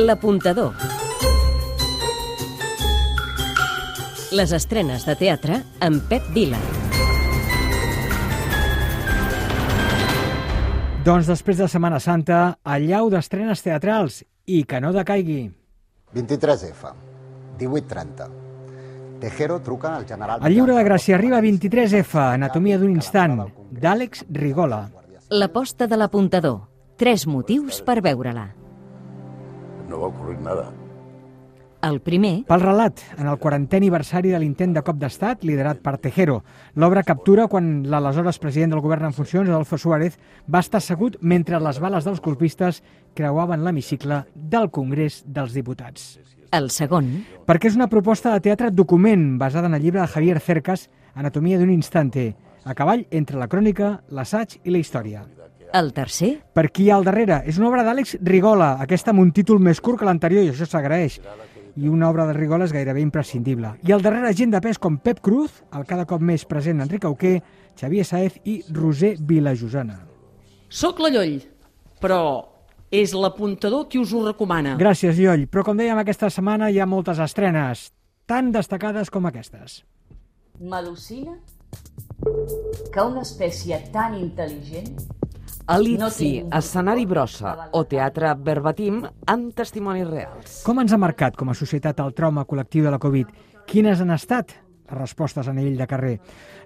L'apuntador. Les estrenes de teatre amb Pep Vila. Doncs després de Setmana Santa, allau d'estrenes teatrals i que no decaigui. 23F, 18.30. Tejero truca al general... El lliure de Gràcia arriba a 23F, Anatomia d'un instant, d'Àlex Rigola. L'aposta de l'apuntador. Tres motius per veure-la. No va ocurrir nada. El primer, Pel relat, en el 40è aniversari de l'intent de cop d'estat liderat per Tejero. L'obra captura quan l'aleshores president del govern en funcions, Adolfo Suárez, va estar assegut mentre les bales dels colpistes creuaven l'hemicicle del Congrés dels Diputats. el segon, Perquè és una proposta de teatre document basada en el llibre de Javier Cercas, Anatomia d'un instante, a cavall entre la crònica, l'assaig i la història. El tercer, Per qui hi ha al darrere? És una obra d'Àlex Rigola, aquesta amb un títol més curt que l'anterior, i això s'agraeix. I una obra de Rigola és gairebé imprescindible. I al darrere gent de pes com Pep Cruz, el cada cop més present Enric Auquer, Xavier Saez i Roser Vilajosana. Soc la Lloll, però és l'apuntador qui us ho recomana. Gràcies, Lloll. Però com dèiem, aquesta setmana hi ha moltes estrenes, tan destacades com aquestes. M'al·lucina que una espècie tan intel·ligent Tinc- escenari brossa o teatre verbatim amb testimonis reals. Com ens ha marcat com a societat el trauma col·lectiu de la Covid? Quines han estat respostes a nivell de carrer?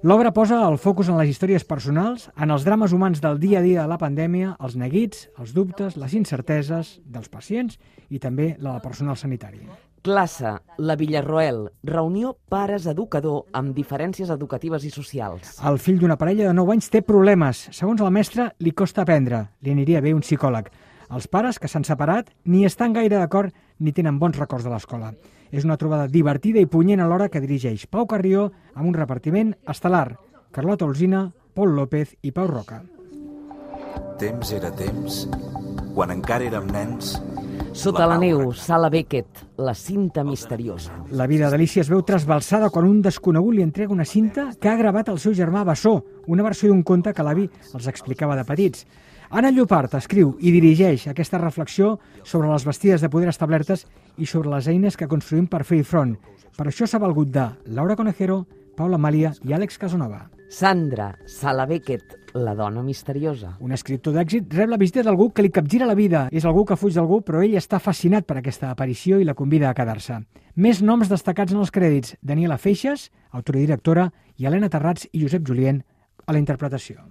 L'obra posa el focus en les històries personals, en els drames humans del dia a dia de la pandèmia, els neguits, els dubtes, les incerteses dels pacients i també la del personal sanitari. Classe, la Villarroel, reunió pares-educador amb diferències educatives i socials. El fill d'una parella de 9 anys té problemes. Segons el mestre, li costa aprendre. Li aniria bé un psicòleg. Els pares, que s'han separat, ni estan gaire d'acord ni tenen bons records de l'escola. És una trobada divertida i punyent alhora que dirigeix Pau Carrió amb un repartiment estel·lar. Carlota Olzina, Pol López i Pau Roca. Temps era temps, quan encara érem nens... Sota la neu, Sala Beckett, la cinta misteriosa. La vida d'Alicia es veu trasbalsada quan un desconegut li entrega una cinta que ha gravat el seu germà Bessó, una versió d'un conte que l'avi els explicava de petits. Anna Llopart escriu i dirigeix aquesta reflexió sobre les bastides de poder establertes i sobre les eines que construïm per fer-hi front. Per això s'ha valgut de Laura Conejero, Paula Malia i Àlex Casanova. Sandra, Sala Beckett, la dona misteriosa. Un escriptor d'èxit rep la visita d'algú que li capgira la vida. És algú que fuig d'algú, però ell està fascinat per aquesta aparició i la convida a quedar-se. Més noms destacats en els crèdits. Daniela Feixes, autora i directora, i Helena Terrats i Josep Julien a la interpretació.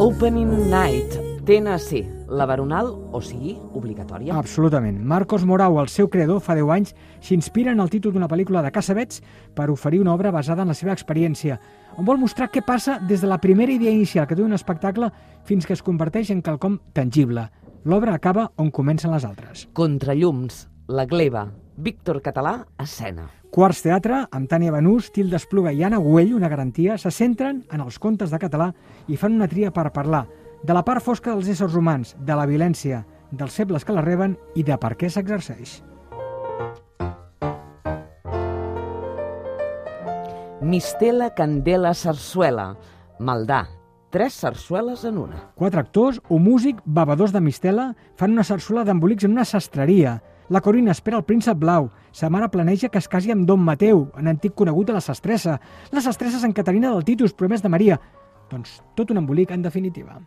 Opening Night, TNC, la veronal, o sigui, obligatòria. Absolutament. Marcos Morau, el seu creador, fa 10 anys, s'inspira en el títol d'una pel·lícula de Casabets per oferir una obra basada en la seva experiència, on vol mostrar què passa des de la primera idea inicial que té un espectacle fins que es converteix en quelcom tangible. L'obra acaba on comencen les altres. Contrallums, la gleba, Víctor Català, escena. Quarts Teatre, amb Tània Benús, Tilda Espluga i Anna Güell, una garantia, se centren en els contes de català i fan una tria per parlar de la part fosca dels éssers humans, de la violència, dels febles que la reben i de per què s'exerceix. Mistela Candela Sarsuela, Maldà, tres sarsueles en una. Quatre actors, un músic, bevedors de mistela, fan una sarsuela d'embolics en una sastreria. La Corina espera el príncep blau. Sa mare planeja que es casi amb Don Mateu, en antic conegut de la sastressa. La sastressa Sant Caterina del Titus, promès de Maria. Doncs tot un embolic, en definitiva.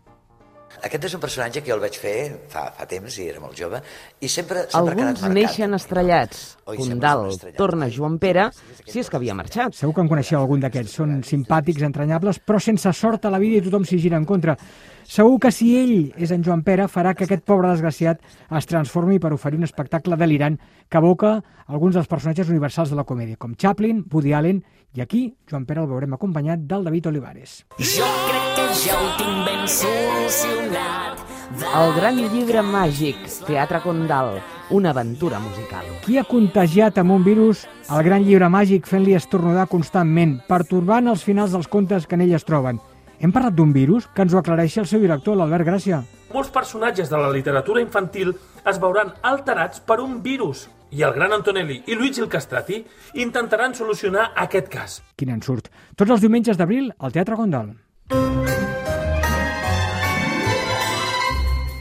Aquest és un personatge que jo el vaig fer fa, fa temps i era molt jove i sempre, sempre ha Alguns marcat. neixen estrellats. Oi, Condal són estrellats. torna Joan Pere, si és que havia marxat. Segur que en coneixeu algun d'aquests. Són simpàtics, entranyables, però sense sort a la vida i tothom s'hi gira en contra. Segur que si ell és en Joan Pere, farà que aquest pobre desgraciat es transformi per oferir un espectacle delirant que evoca alguns dels personatges universals de la comèdia, com Chaplin, Woody Allen, i aquí Joan Pere el veurem acompanyat del David Olivares. Jo crec que ja ho tinc ben solucionat. El gran llibre màgic, Teatre Condal, una aventura musical. Qui ha contagiat amb un virus el gran llibre màgic fent-li estornudar constantment, pertorbant els finals dels contes que en ell es troben? Hem parlat d'un virus que ens ho aclareixi el seu director, l'Albert Gràcia. Molts personatges de la literatura infantil es veuran alterats per un virus i el gran Antonelli i Luigi el Castrati intentaran solucionar aquest cas. Quin ensurt. Tots els diumenges d'abril al Teatre Gondal.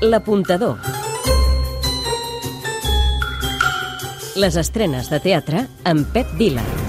L'apuntador. Les estrenes de teatre amb Pep Vila.